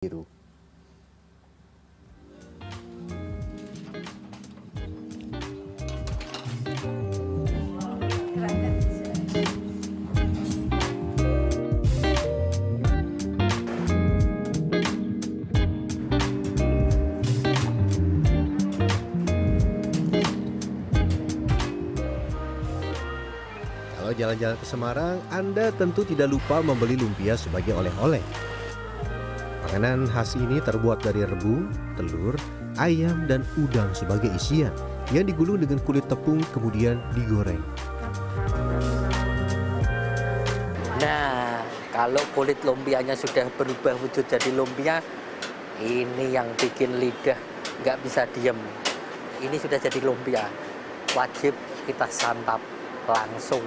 biru. Kalau jalan-jalan ke Semarang, Anda tentu tidak lupa membeli lumpia sebagai oleh-oleh. Makanan khas ini terbuat dari rebung, telur, ayam, dan udang sebagai isian yang digulung dengan kulit tepung kemudian digoreng. Nah, kalau kulit lumpianya sudah berubah wujud jadi lumpia, ini yang bikin lidah nggak bisa diem. Ini sudah jadi lumpia, wajib kita santap langsung.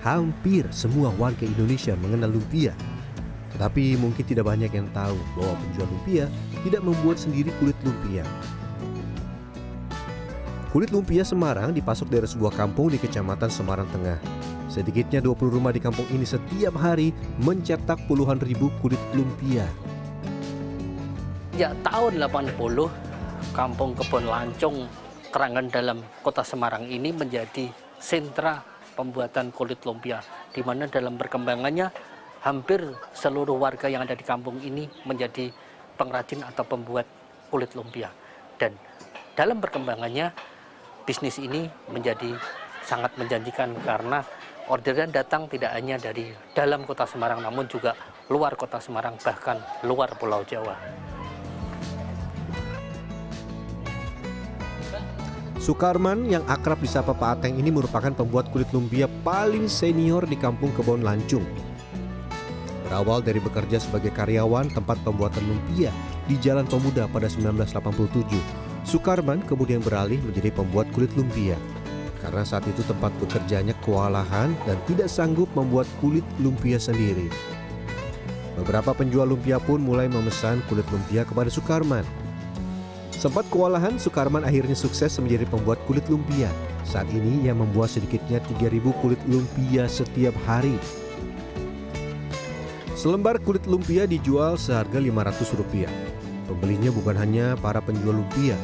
Hampir semua warga Indonesia mengenal lumpia. Tetapi mungkin tidak banyak yang tahu bahwa penjual lumpia tidak membuat sendiri kulit lumpia. Kulit lumpia Semarang dipasok dari sebuah kampung di Kecamatan Semarang Tengah. Sedikitnya 20 rumah di kampung ini setiap hari mencetak puluhan ribu kulit lumpia. Ya tahun 80, Kampung Kebon Lancung, Kerangan dalam kota Semarang ini menjadi sentra pembuatan kulit lumpia. Di mana dalam perkembangannya hampir seluruh warga yang ada di kampung ini menjadi pengrajin atau pembuat kulit lumpia. Dan dalam perkembangannya bisnis ini menjadi sangat menjanjikan karena orderan datang tidak hanya dari dalam kota Semarang namun juga luar kota Semarang bahkan luar Pulau Jawa. Sukarman yang akrab disapa Pak Ateng ini merupakan pembuat kulit lumpia paling senior di kampung Kebon Lancung. Berawal dari bekerja sebagai karyawan tempat pembuatan lumpia di Jalan Pemuda pada 1987, Sukarman kemudian beralih menjadi pembuat kulit lumpia. Karena saat itu tempat bekerjanya kewalahan dan tidak sanggup membuat kulit lumpia sendiri. Beberapa penjual lumpia pun mulai memesan kulit lumpia kepada Sukarman. Sempat kewalahan, Sukarman akhirnya sukses menjadi pembuat kulit lumpia. Saat ini ia membuat sedikitnya 3000 kulit lumpia setiap hari. Selembar kulit lumpia dijual seharga Rp500. Pembelinya bukan hanya para penjual lumpia,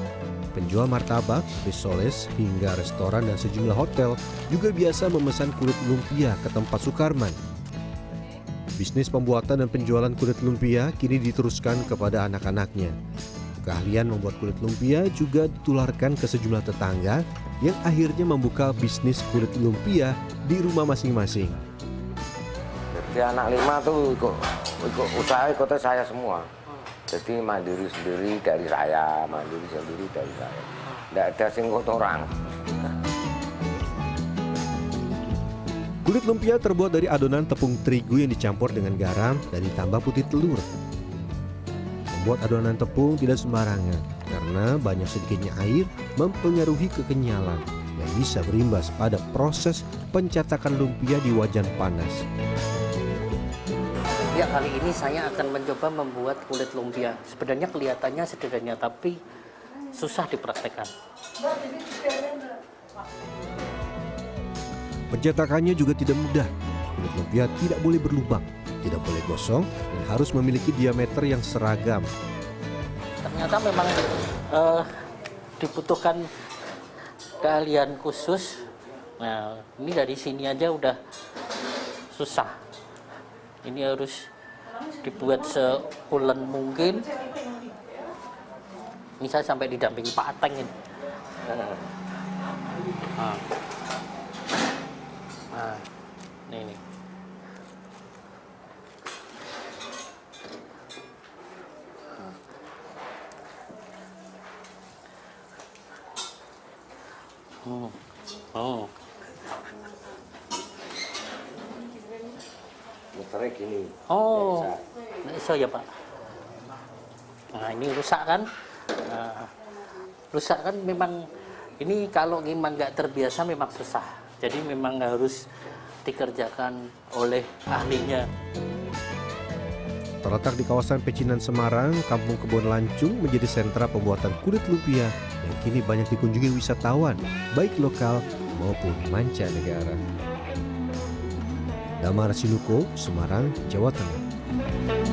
penjual martabak, risoles, hingga restoran dan sejumlah hotel juga biasa memesan kulit lumpia ke tempat Sukarman. Bisnis pembuatan dan penjualan kulit lumpia kini diteruskan kepada anak-anaknya. Keahlian membuat kulit lumpia juga ditularkan ke sejumlah tetangga yang akhirnya membuka bisnis kulit lumpia di rumah masing-masing. Jadi anak lima tuh ikut, ikut usaha ikutnya saya semua. Jadi mandiri sendiri dari saya, mandiri sendiri dari saya. Tidak ada singkut orang. Kulit lumpia terbuat dari adonan tepung terigu yang dicampur dengan garam dan ditambah putih telur. Membuat adonan tepung tidak sembarangan karena banyak sedikitnya air mempengaruhi kekenyalan yang bisa berimbas pada proses pencetakan lumpia di wajan panas. Ya kali ini saya akan mencoba membuat kulit lumpia. Sebenarnya kelihatannya sederhana tapi susah dipraktekkan. Pencetakannya juga tidak mudah. Kulit lumpia tidak boleh berlubang, tidak boleh gosong, dan harus memiliki diameter yang seragam. Ternyata memang eh, dibutuhkan keahlian khusus. Nah, ini dari sini aja udah susah. Ini harus dibuat seulen mungkin. Ini saya sampai didampingi Pak Ateng ini. Nah. Nah, ini. Oh. Oh. Muternya gini. Oh. Nah, iso ya, Pak. Nah, ini rusak kan? Nah, rusak kan memang ini kalau memang nggak terbiasa memang susah. Jadi memang harus dikerjakan oleh ahlinya. Terletak di kawasan Pecinan Semarang, Kampung Kebon Lancung menjadi sentra pembuatan kulit lumpia yang kini banyak dikunjungi wisatawan, baik lokal maupun mancanegara. Damar Sinuko, Semarang, Jawa Tengah.